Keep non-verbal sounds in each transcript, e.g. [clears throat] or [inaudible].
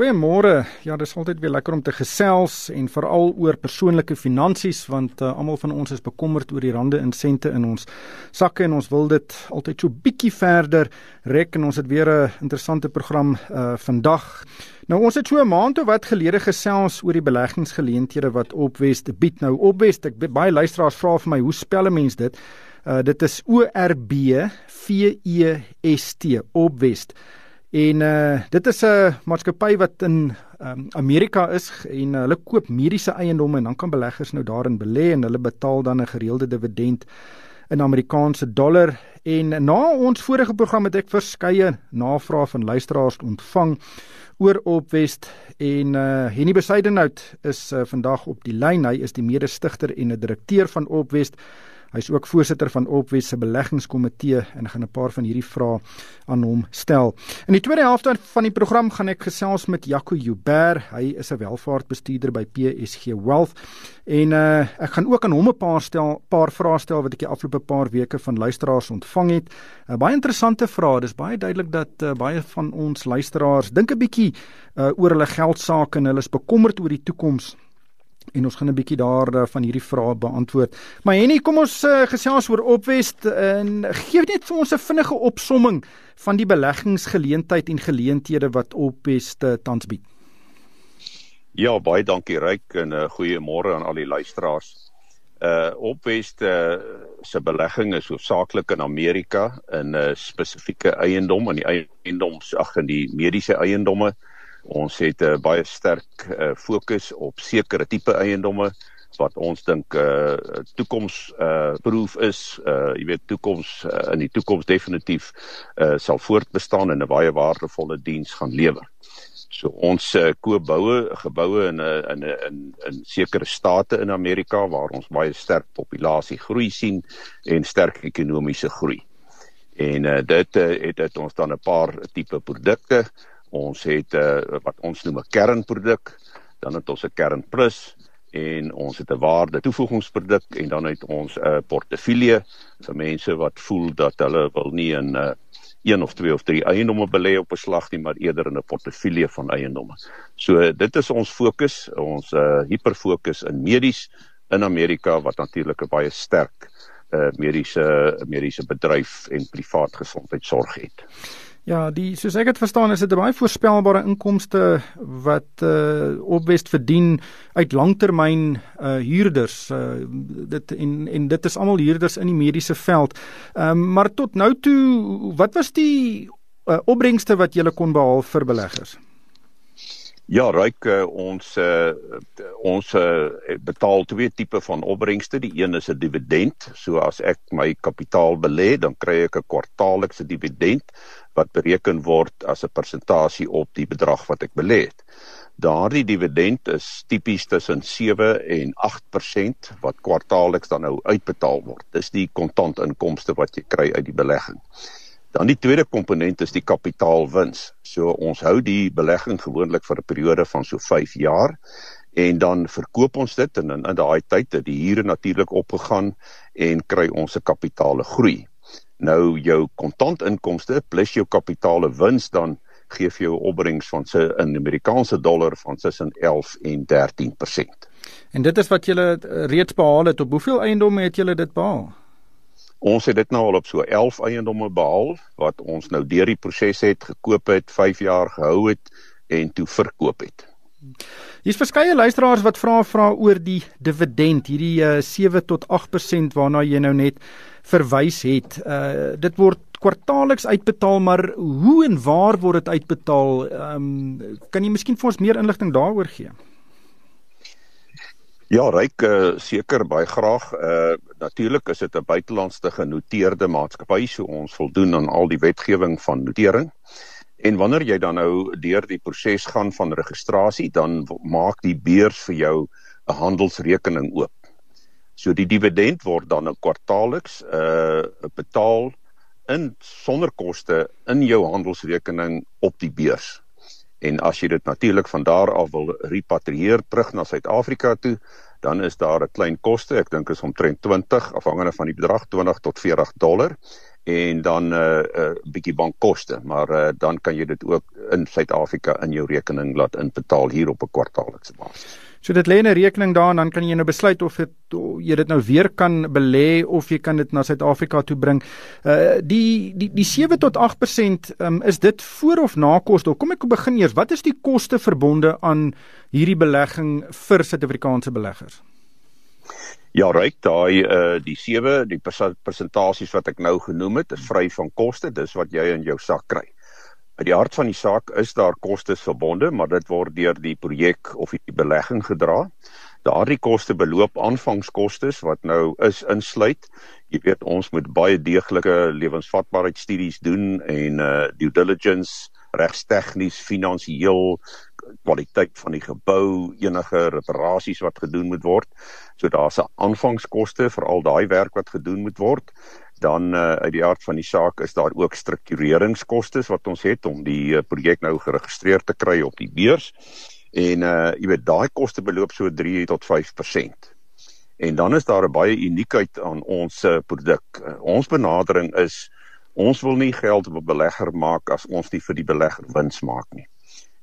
Goeiemôre. Ja, dis altyd weer lekker om te gesels en veral oor persoonlike finansies want uh, almal van ons is bekommerd oor die rande en sente in ons sakke en ons wil dit altyd so bietjie verder rek en ons het weer 'n interessante program uh vandag. Nou ons het so 'n maand of wat gelede gesels oor die beleggingsgeleenthede wat Opwest bied. Nou Opwest, ek baie luisteraars vra vir my, hoe spel 'n mens dit? Uh dit is O R B V E S T Opwest. En uh dit is 'n maatskappy wat in um, Amerika is en uh, hulle koop mediese eiendomme en dan kan beleggers nou daarin belê en hulle betaal dan 'n gereelde dividend in Amerikaanse dollar. En na ons vorige program het ek verskeie navrae van luisteraars ontvang oor Opwest en uh Henny Besidenhout is uh, vandag op die lyn. Hy is die mede-stigter en 'n direkteur van Opwest. Hy's ook voorsitter van Opwes se beleggingskomitee en gaan 'n paar van hierdie vrae aan hom stel. In die tweede helfte van die program gaan ek gesels met Jaco Joubert. Hy is 'n welvaartbestuurder by PSG Wealth en uh, ek gaan ook aan hom 'n paar stel paar vrae stel wat ek die afgelope paar weke van luisteraars ontvang het. uh, Baie interessante vrae. Dis baie duidelik dat uh, baie van ons luisteraars dink 'n bietjie uh, oor hulle geld sake en hulle is bekommerd oor die toekoms en ons gaan 'n bietjie daar uh, van hierdie vrae beantwoord. Maar Henny, kom ons uh, gesels oor Opwest en gee net vir ons 'n vinnige opsomming van die beleggingsgeleentheid en geleenthede wat Opwest uh, tans bied. Ja, baie dankie Ryk en 'n uh, goeiemôre aan al die luisteraars. Uh Opwest uh, se belegging is hoofsaaklik in Amerika in 'n uh, spesifieke eiendom, in die eiendoms ag in die mediese eiendomme. Ons het 'n uh, baie sterk uh, fokus op sekere tipe eiendomme wat ons dink 'n uh, toekoms uh proof is. Uh jy weet toekoms uh, in die toekoms definitief uh sal voortbestaan en 'n baie waardevolle diens gaan lewer. So ons uh, koop boue, geboue in 'n in 'n in in sekere state in Amerika waar ons baie sterk populasie groei sien en sterk ekonomiese groei. En uh, dit uh, het dit ons dan 'n paar tipe produkte Ons het 'n uh, eh, wat ons noem 'n kernproduk, dan het ons 'n kern plus en ons het 'n waarde toevoegingsproduk en dan het ons 'n uh, portefeulje vir mense wat voel dat hulle wil nie in 'n uh, een of twee of drie eiendomme belê op 'n slag nie, maar eerder in 'n portefeulje van eiendomme. So dit is ons fokus, ons uh, hiperfokus in medies in Amerika wat natuurlik 'n baie sterk uh, mediese mediese bedryf en privaat gesondheidsorg het. Ja, die soos ek dit verstaan is dit 'n baie voorspelbare inkomste wat uh opwest verdien uit langtermyn uh huurders. Uh dit en en dit is almal huurders in die mediese veld. Ehm um, maar tot nou toe, wat was die uh, opbrengste wat jy kon behaal vir beleggers? Ja, ryk uh, ons uh, ons uh, betaal twee tipe van opbrengste. Die een is 'n dividend. So as ek my kapitaal belê, dan kry ek 'n kwartaallikse dividend wat bereken word as 'n persentasie op die bedrag wat ek belê het. Daardie dividend is tipies tussen 7 en 8% wat kwartaalliks dan nou uitbetaal word. Dis die kontantinkomste wat jy kry uit die belegging. Dan die tweede komponent is die kapitaalwins. So ons hou die belegging gewoonlik vir 'n periode van so 5 jaar en dan verkoop ons dit en in, in daai tyd het die huur natuurlik opgegaan en kry ons se kapitaale groei. Nou jou kontantinkomste plus jou kapitaale wins dan gee vir jou opbrengs van se in Amerikaanse dollar van tussen 11 en 13%. En dit is wat jy reeds behaal het. Op hoeveel eiendomme het jy dit behaal? Ons het dit nou al op so 11 eiendomme behaal wat ons nou deur die proses het gekoop het, 5 jaar gehou het en toe verkoop het. Hier's verskeie luisteraars wat vra vra oor die dividend, hierdie uh, eh, 7 tot 8% waarna jy nou net verwys het. Uh dit word kwartaalliks uitbetaal, maar hoe en waar word dit uitbetaal? Ehm um, kan jy miskien vir ons meer inligting daaroor gee? Ja, ryk uh, seker baie graag. Uh natuurlik is dit 'n buitelandse genoteerde maatskappy, so ons voldoen aan al die wetgewing van notering. En wanneer jy dan nou deur die proses gaan van registrasie, dan maak die beurs vir jou 'n handelsrekening oop. So die dividend word dan nou kwartaalliks uh betaal in sonder koste in jou handelsrekening op die beurs. En as jy dit natuurlik van daar af wil repatrieer terug na Suid-Afrika toe, dan is daar 'n klein koste, ek dink is omtrent 20 afhangende van die bedrag 20 tot 40 dollar en dan 'n uh, uh, bietjie bankkoste, maar uh, dan kan jy dit ook in Suid-Afrika in jou rekening laat inbetaal hier op 'n kwartaallikse basis. So dit lê 'n rekening daar en dan kan jy nou besluit of dit jy dit nou weer kan belê of jy kan dit na Suid-Afrika toe bring. Uh die die die 7 tot 8% um, is dit voor of na koste? Kom ek begin eers. Wat is die koste verbonde aan hierdie belegging vir Suid-Afrikaanse beleggers? Ja, ryk daai uh die 7, die persentasies wat ek nou genoem het, is vry van koste. Dis wat jy in jou sak kry. By die hart van die saak is daar kostes verbonde, maar dit word deur die projek of die belegging gedra. Daardie koste beloop aanvangskoste wat nou is insluit. Jy weet ons moet baie deeglike lewensvatbaarheidstudies doen en uh due diligence regstegnies, finansiëel kwaliteit van die gebou, enige reparasies wat gedoen moet word. So daar's 'n aanvangskoste vir al daai werk wat gedoen moet word dan uh, uit die aard van die saak is daar ook struktureringskoste wat ons het om die uh, projek nou geregistreer te kry op die beurs. En uh jy weet daai koste beloop so 3 tot 5%. En dan is daar 'n baie uniekheid aan ons uh, produk. Uh, ons benadering is ons wil nie geld op 'n belegger maak as ons nie vir die belegger wins maak nie.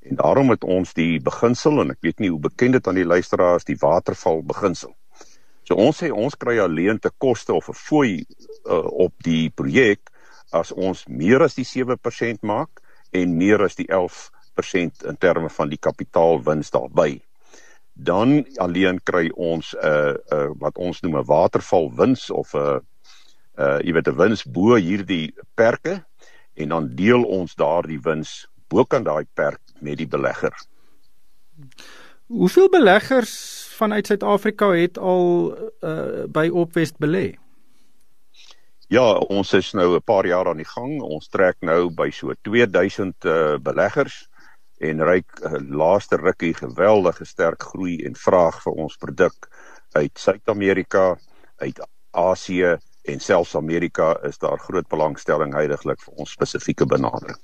En daarom het ons die beginsel en ek weet nie hoe bekend dit aan die luisteraars die waterval beginsel. So ons sê ons kry alleen te koste of 'n fooi uh, op die projek as ons meer as die 7% maak en meer as die 11% in terme van die kapitaalwins daarbey. Dan alleen kry ons 'n uh, uh, wat ons noem 'n watervalwins of 'n uh, uh, jy weet 'n wins bo hierdie perke en dan deel ons daardie wins bokant daai perk met die belegger. Hoeveel beleggers vanuit Suid-Afrika het al uh, by Opwest belê? Ja, ons is nou 'n paar jaar aan die gang. Ons trek nou by so 2000 uh, beleggers en ryk uh, laaste rukkie geweldige sterk groei en vraag vir ons produk uit Suid-Amerika, uit Asië en selfs Amerika is daar groot belangstelling heidaglik vir ons spesifieke benadering.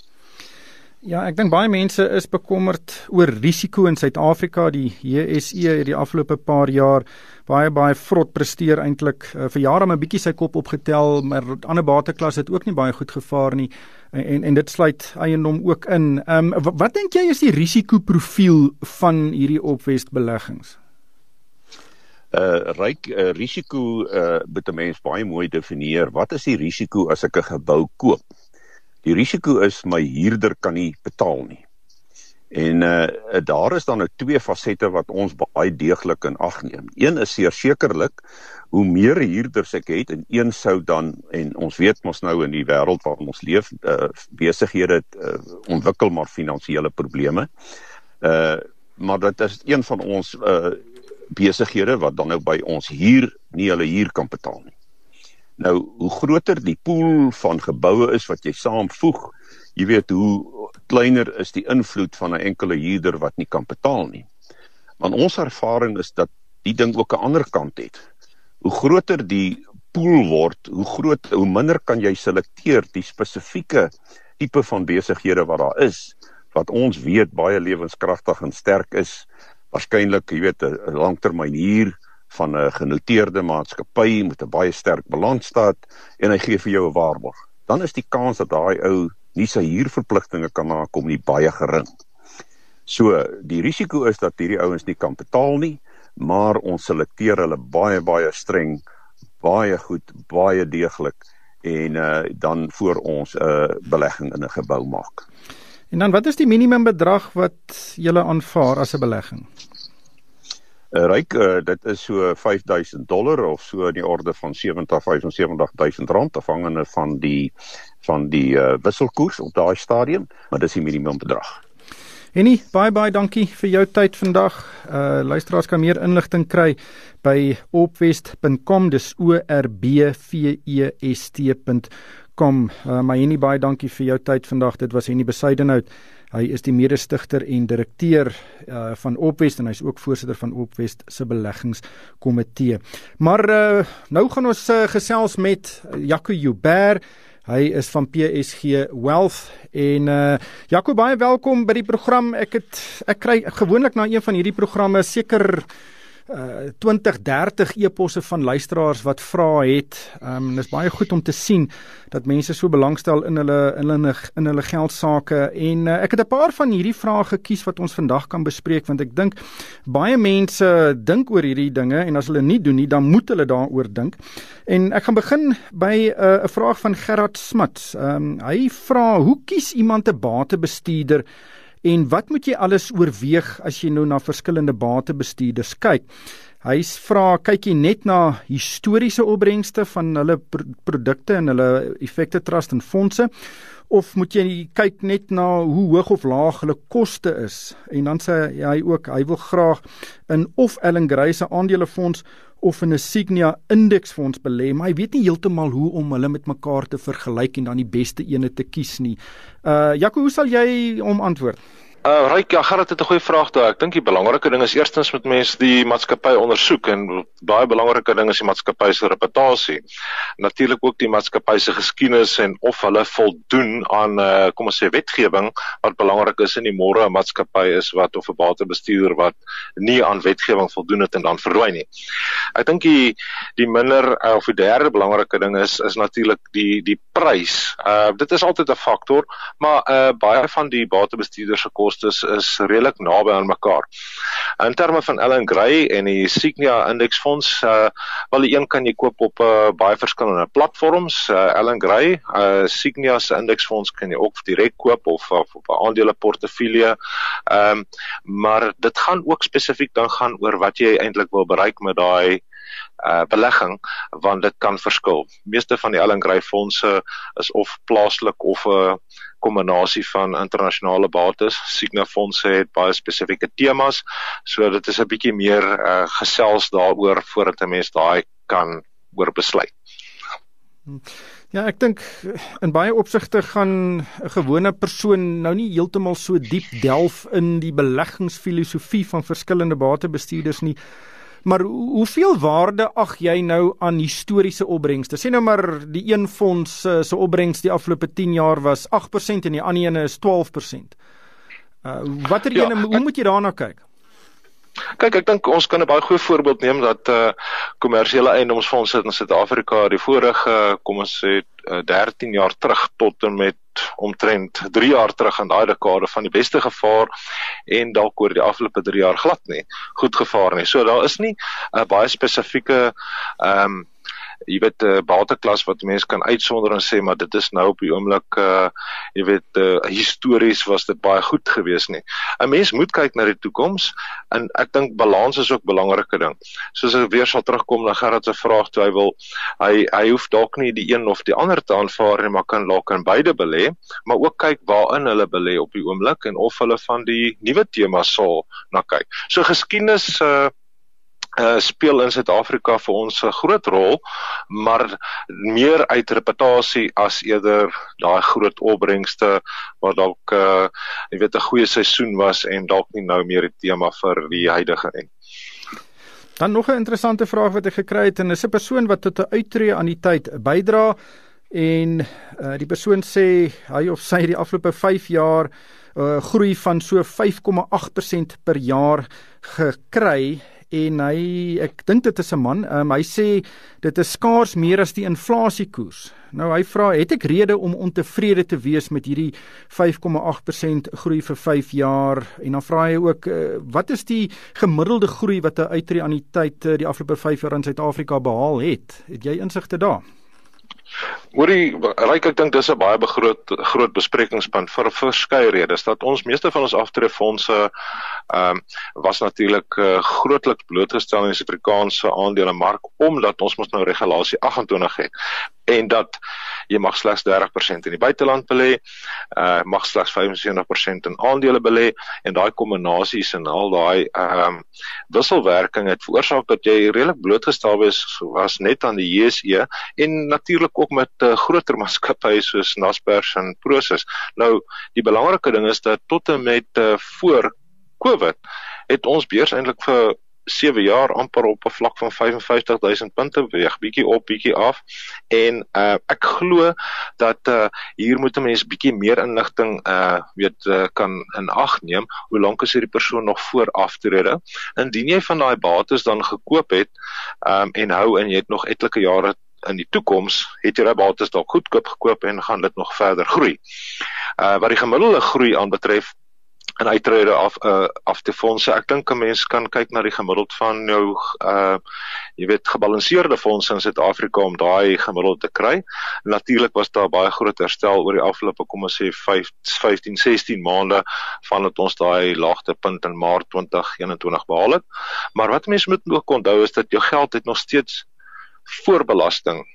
Ja, ek dink baie mense is bekommerd oor risiko in Suid-Afrika. Die JSE het die afgelope paar jaar baie baie vrot presteer eintlik. Uh, vir jare maar 'n bietjie sy kop opgetel, maar ander bateklas het ook nie baie goed gevaar nie. En en, en dit sluit eiendom ook in. Ehm um, wat, wat dink jy is die risikoprofiel van hierdie opwest beleggings? Uh ryk uh, risiko uh moet 'n mens baie mooi definieer. Wat is die risiko as ek 'n gebou koop? Die risiko is my huurder kan nie betaal nie. En uh daar is dan nou twee fasette wat ons baie deeglik in ag neem. Een is sekerlik hoe meer huurders ek het en een sou dan en ons weet mos nou in die wêreld waarin ons leef, uh besighede uh, ontwikkel maar finansiële probleme. Uh maar dit is een van ons uh besighede wat dan nou by ons huur nie hulle huur kan betaal nie. Nou, hoe groter die pool van geboue is wat jy saamvoeg, jy weet hoe kleiner is die invloed van 'n enkele huurder wat nie kan betaal nie. Want ons ervaring is dat die ding ook 'n ander kant het. Hoe groter die pool word, hoe groot hoe minder kan jy selekteer die spesifieke tipe van besighede wat daar is wat ons weet baie lewenskragtig en sterk is. Waarskynlik, jy weet, 'n langtermyn huur van 'n genoteerde maatskappy met 'n baie sterk balansstaat en hy gee vir jou 'n waarborg. Dan is die kans dat daai ou nie sy huurverpligtinge kan nakom nie baie gering. So, die risiko is dat hierdie ouens nie kan betaal nie, maar ons selekteer hulle baie baie streng, baie goed, baie deeglik en uh, dan voor ons 'n uh, belegging in 'n gebou maak. En dan wat is die minimum bedrag wat jy aanvaar as 'n belegging? Ryk uh, dit is so 5000 dollar of so in die orde van 70 75000 rand afhangende van die van die uh, wisselkoers op daai stadium maar dis die minimum bedrag Enie baie baie dankie vir jou tyd vandag. Uh luisteraars kan meer inligting kry by opwest.com dis o r b v e s t.com. Uh maar Enie baie dankie vir jou tyd vandag. Dit was Enie Besuidenhout. Hy is die mede-stigter en direkteur uh, van Opwest en hy's ook voorsitter van Opwest se beleggingskomitee. Maar uh, nou gaan ons uh, gesels met Jaco Jouber. Hy is van PSG Wealth en uh Jaco baie welkom by die program. Ek het ek kry gewoonlik na een van hierdie programme seker uh 20, 30 eposse van luisteraars wat vra het. Ehm um, dis baie goed om te sien dat mense so belangstel in hulle in hulle in hulle geld sake en uh, ek het 'n paar van hierdie vrae gekies wat ons vandag kan bespreek want ek dink baie mense dink oor hierdie dinge en as hulle nie doen nie dan moet hulle daaroor dink. En ek gaan begin by uh, 'n vraag van Gerard Smuts. Ehm um, hy vra hoe kies iemand 'n batebestuurder En wat moet jy alles oorweeg as jy nou na verskillende batebestuurders kyk? Hy vra kyk jy net na historiese opbrengste van hulle pro produkte en hulle effekte trust en fondse of moet jy kyk net na hoe hoog of laag hulle koste is? En dan sê hy ook hy wil graag in of Ellen Gray se aandelefonds of in 'n Signia indeksfonds belê, maar hy weet nie heeltemal hoe om hulle met mekaar te vergelyk en dan die beste ene te kies nie. Uh Jaco, hoe sal jy hom antwoord? Uh Ryk, ja, gaan dit 'n goeie vraag daar. Ek dink die belangrike ding is eerstens met mense die maatskappy ondersoek en baie belangrike ding is die maatskappy se reputasie. Natuurlik ook die maatskappy se geskiedenis en of hulle voldoen aan uh kom ons sê wetgewing wat belangrik is in die môre 'n maatskappy is wat of 'n batebestuurder wat nie aan wetgewing voldoen het en dan verdwyn nie. Ek dink die die minder uh, of die derde belangrike ding is is natuurlik die die prys. Uh dit is altyd 'n faktor, maar uh baie van die batebestuurders se kostes is redelik naby aan mekaar. In terme van Ellen Gray en die Signia indeksfonds, uh wel die een kan jy koop op uh, baie verskillende platforms. Uh, Ellen Gray, uh Signia se indeksfonds kan jy ook direk koop of op 'n aandeleportefeulje. Ehm um, maar dit gaan ook spesifiek dan gaan oor wat jy eintlik wil bereik met daai uh belegging want dit kan verskil. Meeste van die Ellen Gray fondse is of plaaslik of 'n uh, kombinasie van internasionale bates. Signa fondse het baie spesifieke temas, so dit is 'n bietjie meer uh, gesels daaroor voordat 'n mens daai kan oor besluit. Ja, ek dink in baie opsigte gaan 'n gewone persoon nou nie heeltemal so diep delf in die beleggingsfilosofie van verskillende batebestuurders nie. Maar hoeveel waarde ag jy nou aan historiese opbrengste? Sê nou maar die een fonds uh, se opbrengs die afgelope 10 jaar was 8% en die ander een is 12%. Uh watter ja, ene hoe moet jy daarna kyk? Kyk, ek dink ons kan 'n baie goeie voorbeeld neem dat uh kommersiële eiendomsfondse in Suid-Afrika die vorige kom ons sê uh, 13 jaar terug tot en met omtrent 3 jaar terug in daai dekade van die beste gevaar en dalk oor die afgelope 3 jaar glad nie goed gevaar nie. So daar is nie 'n uh, baie spesifieke ehm um, jy weet 'n uh, bateklas wat mense kan uitsonder en sê maar dit is nou op die oomblik uh jy weet uh, histories was dit baie goed geweest nie. 'n Mens moet kyk na die toekoms en ek dink balans is ook 'n belangrike ding. Soos ek weer sal terugkom na Gerard se vraag toe hy wil hy hy hoef dalk nie die een of die ander te aanvaar nie, maar kan dalk in beide belê, maar ook kyk waarin hulle belê op die oomblik en of hulle van die nuwe temas sal na kyk. So geskiedenis uh uh, speel in Suid-Afrika vir ons 'n groot rol, maar meer uit reputasie as eerder daai groot opbrengste wat dalk uh, jy weet 'n goeie seisoen was en dalk nie nou meer 'n tema vir die huidige nie. Dan nog 'n interessante vraag wat ek gekry het en dis 'n persoon wat tot 'n uittreë aan die tyd bydra en uh, die persoon sê hy of sy die afgelope 5 jaar uh, groei van so 5,8% per jaar gekry en hy ek dink dit is 'n man. Um, hy sê dit is skaars meer as die inflasiekoers. Nou hy vra, het ek rede om ontevrede te wees met hierdie 5,8% groei vir 5 jaar? En dan vra hy ook, uh, wat is die gemiddelde groei wat 'n uitreaniteit uh, die afgelope 5 jaar in Suid-Afrika behaal het? Het jy insigte daar? Hoorie, ryk ek dink dis 'n baie groot groot besprekingspunt vir verskeie redes. Dat ons meeste van ons aftreefondse ehm um, was natuurlik uh, grootliks blootgestel in die Suid-Afrikaanse aandelemark omdat ons mos nou regulasie 28 het en dat jy mag slegs 30% in die buiteland belê, uh mag slegs 75% in aandele belê en daai kombinasies en al daai ehm um, wisselwerking het veroorsaak dat jy redelik blootgestel was was net aan die JSE en natuurlik ook met uh, groter [laughs] maatskappye soos Naspers en Prosus. Nou die belangrike ding is dat tot en met uh, voor COVID het ons beurs eintlik vir 7 jaar amper op 'n vlak van 55000 punte beweeg, bietjie op, bietjie af. En uh ek glo dat uh hier moet 'n mens bietjie meer inligting uh weet uh, kan in ag neem hoe lank is hierdie persoon nog voor aftrede. Indien jy van daai bates dan gekoop het um en hou en jy het nog etlike jare in die toekoms het jy daai bates dalk goedkoop gekoop en gaan dit nog verder groei. Uh wat die gemiddelde groei aanbetref en uittrede af uh af te fondse. Ek dink 'n mens kan kyk na die gemiddeld van jou uh jy weet gebalanseerde fondse in Suid-Afrika om daai gemiddeld te kry. Natuurlik was daar baie groot herstel oor die afgelope kom ons sê 5 15 16 maande vandat ons daai laagtepunt in Maart 2021 behaal het. Maar wat mense moet ook onthou is dat jou geld het nog steeds voorbelasting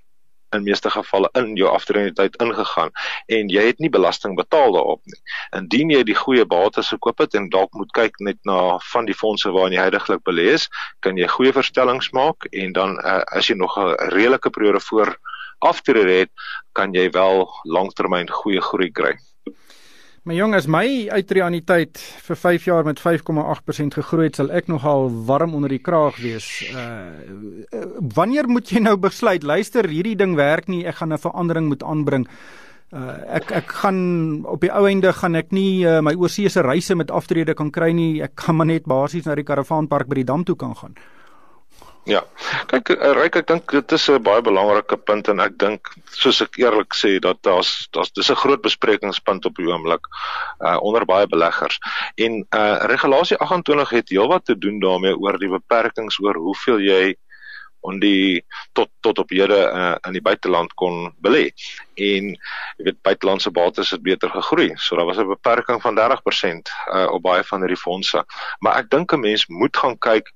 in meeste gevalle in jou aftredingstyd ingegaan en jy het nie belasting betaal daarop nie. Indien jy die goeie bates gekoop het en dalk moet kyk net na van die fondse waarin jy heidaglik belê is, kan jy goeie verstellings maak en dan uh, as jy nog 'n redelike periode voor aftrede het, kan jy wel langtermyn goeie groei kry. My jong as my uitreaniteit vir 5 jaar met 5,8% gegroei het, sal ek nogal warm onder die kraag wees. Uh wanneer moet jy nou besluit, luister, hierdie ding werk nie, ek gaan 'n verandering moet aanbring. Uh ek ek gaan op die ou einde gaan ek nie uh, my oorseese reise met aftrede kan kry nie. Ek gaan maar net basies na die karavaanpark by die dam toe kan gaan. Ja. Kyk, eh, Ryk, ek dink dit is 'n baie belangrike punt en ek dink soos ek eerlik sê dat daar's daar's dis 'n groot besprekingspunt op die oomblik uh onder baie beleggers. En uh regulasie 28 het heelwat te doen daarmee oor die beperkings oor hoeveel jy on die tot tot op hede uh, in die buiteland kon belê. En jy weet buitelandse bates het beter gegroei. So daar was 'n beperking van 30% uh op baie van hierdie fondse. Maar ek dink 'n mens moet gaan kyk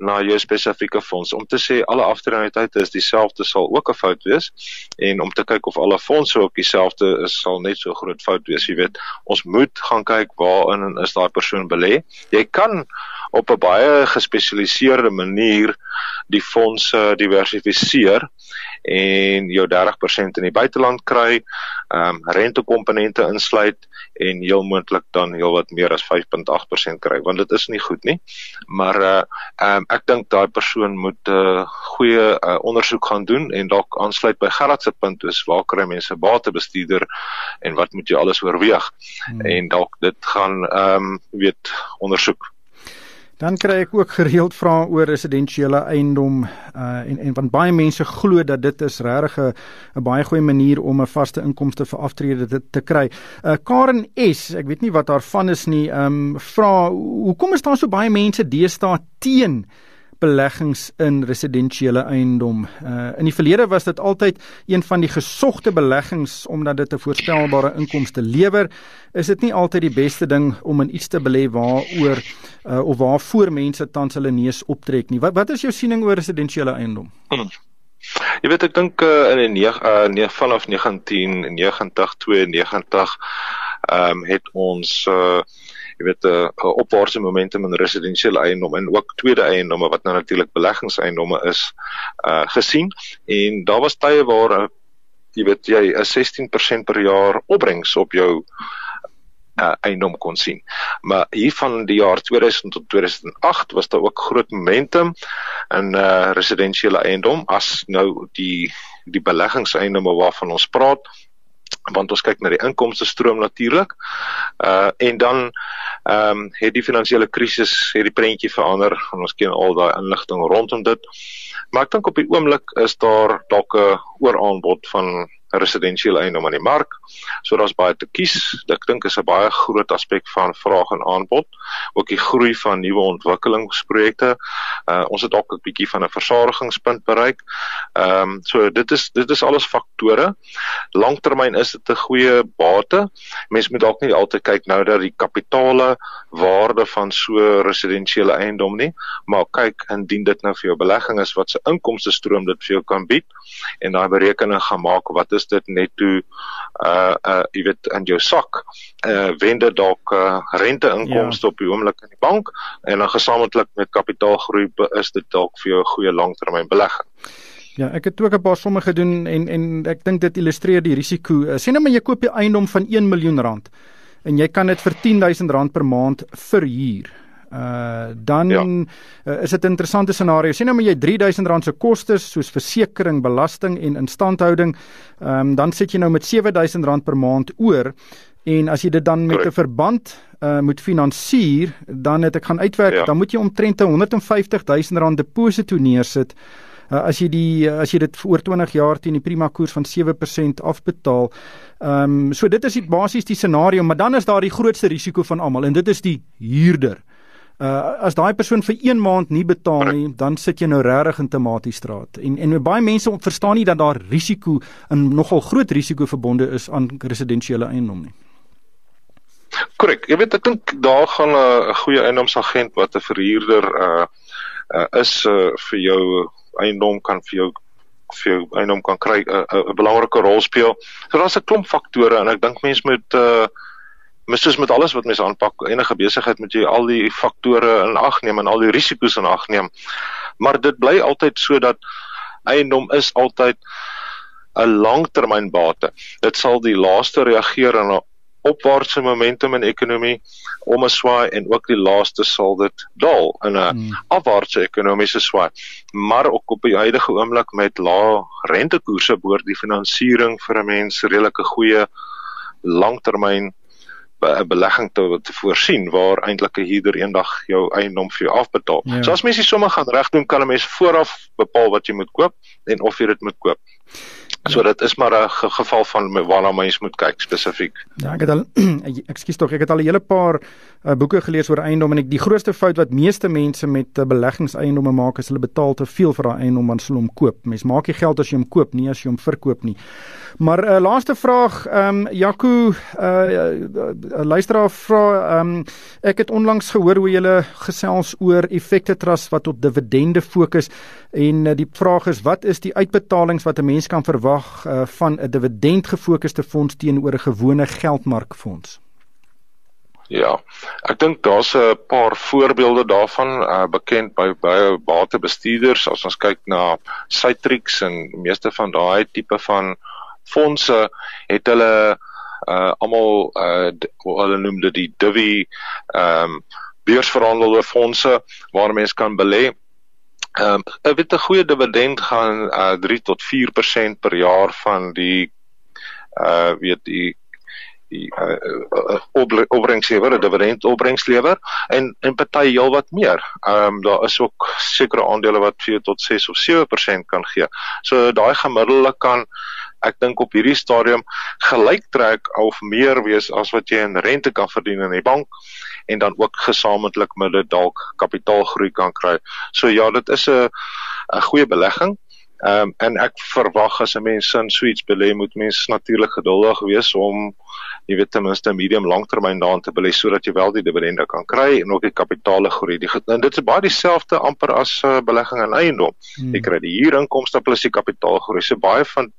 na jou spesifieke fonds. Om te sê alle aftrekkingstye is dieselfde sal ook 'n fout wees. En om te kyk of alle fondse ook dieselfde is sal net so groot fout wees jy weet. Ons moet gaan kyk waarin is daai persoon belê. Jy kan op 'n baie gespesialiseerde manier die fondse diversifiseer en jou 30% in die buiteland kry, ehm um, rentekomponente insluit en heel moontlik dan heelwat meer as 5.8% kry want dit is nie goed nie. Maar uh ehm um, ek dink daai persoon moet 'n uh, goeie uh, ondersoek gaan doen en dalk aansluit by Gerard se punt is waar kry mense batebestuurder en wat moet jy alles oorweeg hmm. en dalk dit gaan ehm um, weet ondersoek. Dan kry ek ook gereeld vrae oor residensiële eiendom uh en en want baie mense glo dat dit is regtig 'n baie goeie manier om 'n vaste inkomste vir aftrede te, te kry. Uh Karen S, ek weet nie wat daarvan is nie, um vra hoekom is daar so baie mense deesdae teen beleggings in residensiële eiendom. Uh in die verlede was dit altyd een van die gesogte beleggings omdat dit 'n voorspelbare inkomste lewer. Is dit nie altyd die beste ding om in iets te belê waaroor uh of waarvoor mense tans hulle neus optrek nie? Wat wat is jou siening oor residensiële eiendom? Hmm. Jy weet ek dink uh, in die 9 uh, vanaf 1990 92 ehm um, het ons uh jy weet 'n uh, uh, opwaartse momentum in residensiële eiendom en ook tweede eiendomme wat nou natuurlik beleggingseiendomme is uh gesien en daar was tye waar uh, jy weet jy 'n 16% per jaar opbrengs op jou uh, eiendom kon sien. Maar hier van die jaar 2000 tot 2008 was daar ook groot momentum in uh residensiële eiendom as nou die die beleggingseiendomme waarvan ons praat want ons kyk na die inkomste stroom natuurlik. Uh en dan ehm um, het die finansiële krisis het die prentjie verander en ons ken al daai inligting rondom dit. Maar ek dink op die oomblik is daar dalk 'n ooraanbod van residensiële eiendom aan die mark. So daar's baie te kies. Ek dink is 'n baie groot aspek van vraag en aanbod, ook die groei van nuwe ontwikkelingsprojekte. Uh ons het dalk 'n bietjie van 'n versadigingspunt bereik. Ehm um, so dit is dit is alles faktore. Langtermyn is dit 'n goeie bate. Mense moet dalk nie altyd kyk nou dat die kapitale waarde van so residensiële eiendom nie, maar kyk indien dit nou vir jou belegging is wat se inkomste stroom dit vir jou kan bied en daai berekening gaan maak wat is dit net toe uh uh jy weet in jou sak uh wende dalk uh, renteinkomste ja. op die oomblik in die bank en dan gesamentlik met kapitaalgroei is dit dalk vir jou 'n goeie langtermyn belegging. Ja, ek het ook 'n paar somme gedoen en en ek dink dit illustreer die risiko. Uh, sien nou maar jy koop 'n eiendom van 1 miljoen rand en jy kan dit vir 10000 rand per maand verhuur. Uh dan ja. uh, is dit 'n interessante scenario. Sien nou maar jy R3000 se kostes soos versekerings, belasting en instandhouding, ehm um, dan sit jy nou met R7000 per maand oor en as jy dit dan met 'n verband uh moet finansier, dan het ek gaan uitwerk, ja. dan moet jy omtrent 150000 rand deposito neersit. Uh, as jy die as jy dit oor 20 jaar teen die prima koers van 7% afbetaal. Ehm um, so dit is die basies die scenario, maar dan is daar die grootste risiko van almal en dit is die huurder. Uh as daai persoon vir 1 maand nie betaal nie, dan sit jy nou regtig in Tomatiestraat. En en baie mense verstaan nie dat daar risiko en nogal groot risiko verbonde is aan residensiële eiendom nie. Korrek. Jy weet ek dink daar gaan 'n goeie eiendomsagent wat 'n verhuurder uh, uh is uh, vir jou eiendom kan vir jou vir jou eiendom kan kry 'n uh, 'n belangrike rol speel. So daar's 'n klomp faktore en ek dink mense moet uh mis soos met alles wat mense aanpak, enige besigheid moet jy al die faktore in ag neem en al die risiko's in ag neem. Maar dit bly altyd so dat eiendom is altyd 'n langtermynbate. Dit sal die laaste reageer en opwaartse momentum in ekonomie om 'n swaai en ook die laaste sal dit daal in 'n hmm. afwaartse ekonomiese swaai. Maar ook op die huidige oomblik met lae rentekoerse behoort die finansiering vir 'n mens redelike goeie langtermyn be belegging te, te voorsien waar eintlik 'n huurder eendag jou eiendom vir jou afbetaal. Ja. So as mens dit sommer gaan regdoen, kan 'n mens vooraf bepaal wat jy moet koop en of jy dit moet koop. So dit is maar 'n ge geval van waarna mens moet kyk spesifiek. Ja, ek het al [clears throat] ekskuus tog, ek het al 'n hele paar uh, boeke gelees oor eiendom en ek die grootste fout wat meeste mense met uh, beleggingseiendomme maak is hulle betaal te veel vir daai eiendom wanneer hulle hom koop. Mens maak nie geld as jy hom koop nie, as jy hom verkoop nie. Maar uh, laaste vraag, ehm um, Jaco, 'n uh, uh, luisteraar vra, ehm um, ek het onlangs gehoor hoe jy gesels oor effekte trust wat op dividende fokus en uh, die vraag is wat is die uitbetalings wat 'n mens kan verwag verwag uh, van 'n dividend gefokusde fonds teenoor 'n gewone geldmarkfonds? Ja. Ek dink daar's 'n paar voorbeelde daarvan uh, bekend by baie batebestuurders as ons kyk na Citrix en meeste van daai tipe van fondse het hulle uh almal uh hulle noem dit die Divi ehm um, beursverhandelde fondse waar mense kan belê Ehm um, 'n witte goeie dividend gaan uh, 3 tot 4% per jaar van die uh weet die die uh, uh opbrengslewer, dividend opbrengslewer en en party heel wat meer. Ehm um, daar is ook sekere aandele wat 4 tot 6 of 7% kan gee. So daai gemiddelde kan ek dink op hierdie stadium gelyk trek of meer wees as wat jy in rente kan verdien in die bank en dan ook gesamentlik met dit dalk kapitaalgroei kan kry. So ja, dit is 'n 'n goeie belegging. Ehm um, en ek verwag as 'n mens in suits belê moet mens natuurlik geduldig wees om jy weet ten minste medium langtermyn daarin te belê sodat jy wel die dividende kan kry en ook die kapitaale groei. Die en dit is baie dieselfde amper as 'n uh, belegging in eiendom. Hmm. Jy kry die huurinkomste plus die kapitaalgroei. So baie van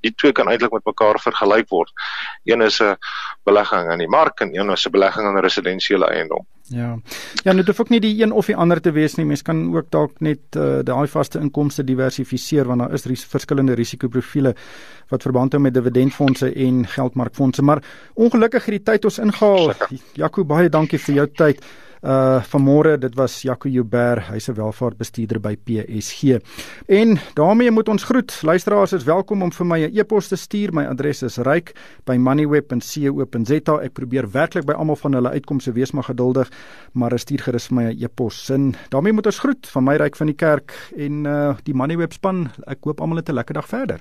die twee kan eintlik met mekaar vergelyk word. Een is 'n belegging in die mark en een is 'n belegging in residensiële eiendom. Ja. Ja, nou dit hoef ook nie die een of die ander te wees nie. Mens kan ook dalk net uh, daai vaste inkomste diversifiseer want daar is ris verskillende risikoprofiele wat verband hou met dividendfondse en geldmarkfondse. Maar ongelukkig het die tyd ons ingehaal. Jaco, baie dankie vir jou tyd. Uh vanmôre, dit was Jaco Jouber, hy's 'n welvaartbestuurder by PSG. En daarmee moet ons groet. Luisteraars is welkom om vir my 'n e-pos te stuur. My adres is ryk@moneyweb.co.za. Ek probeer werklik by almal van hulle uitkomste wees maar geduldig, maar stuur gerus vir my 'n e-pos. Sin. Daarmee moet ons groet van my ryk van die kerk en uh die Moneyweb span. Ek hoop almal het 'n lekker dag verder.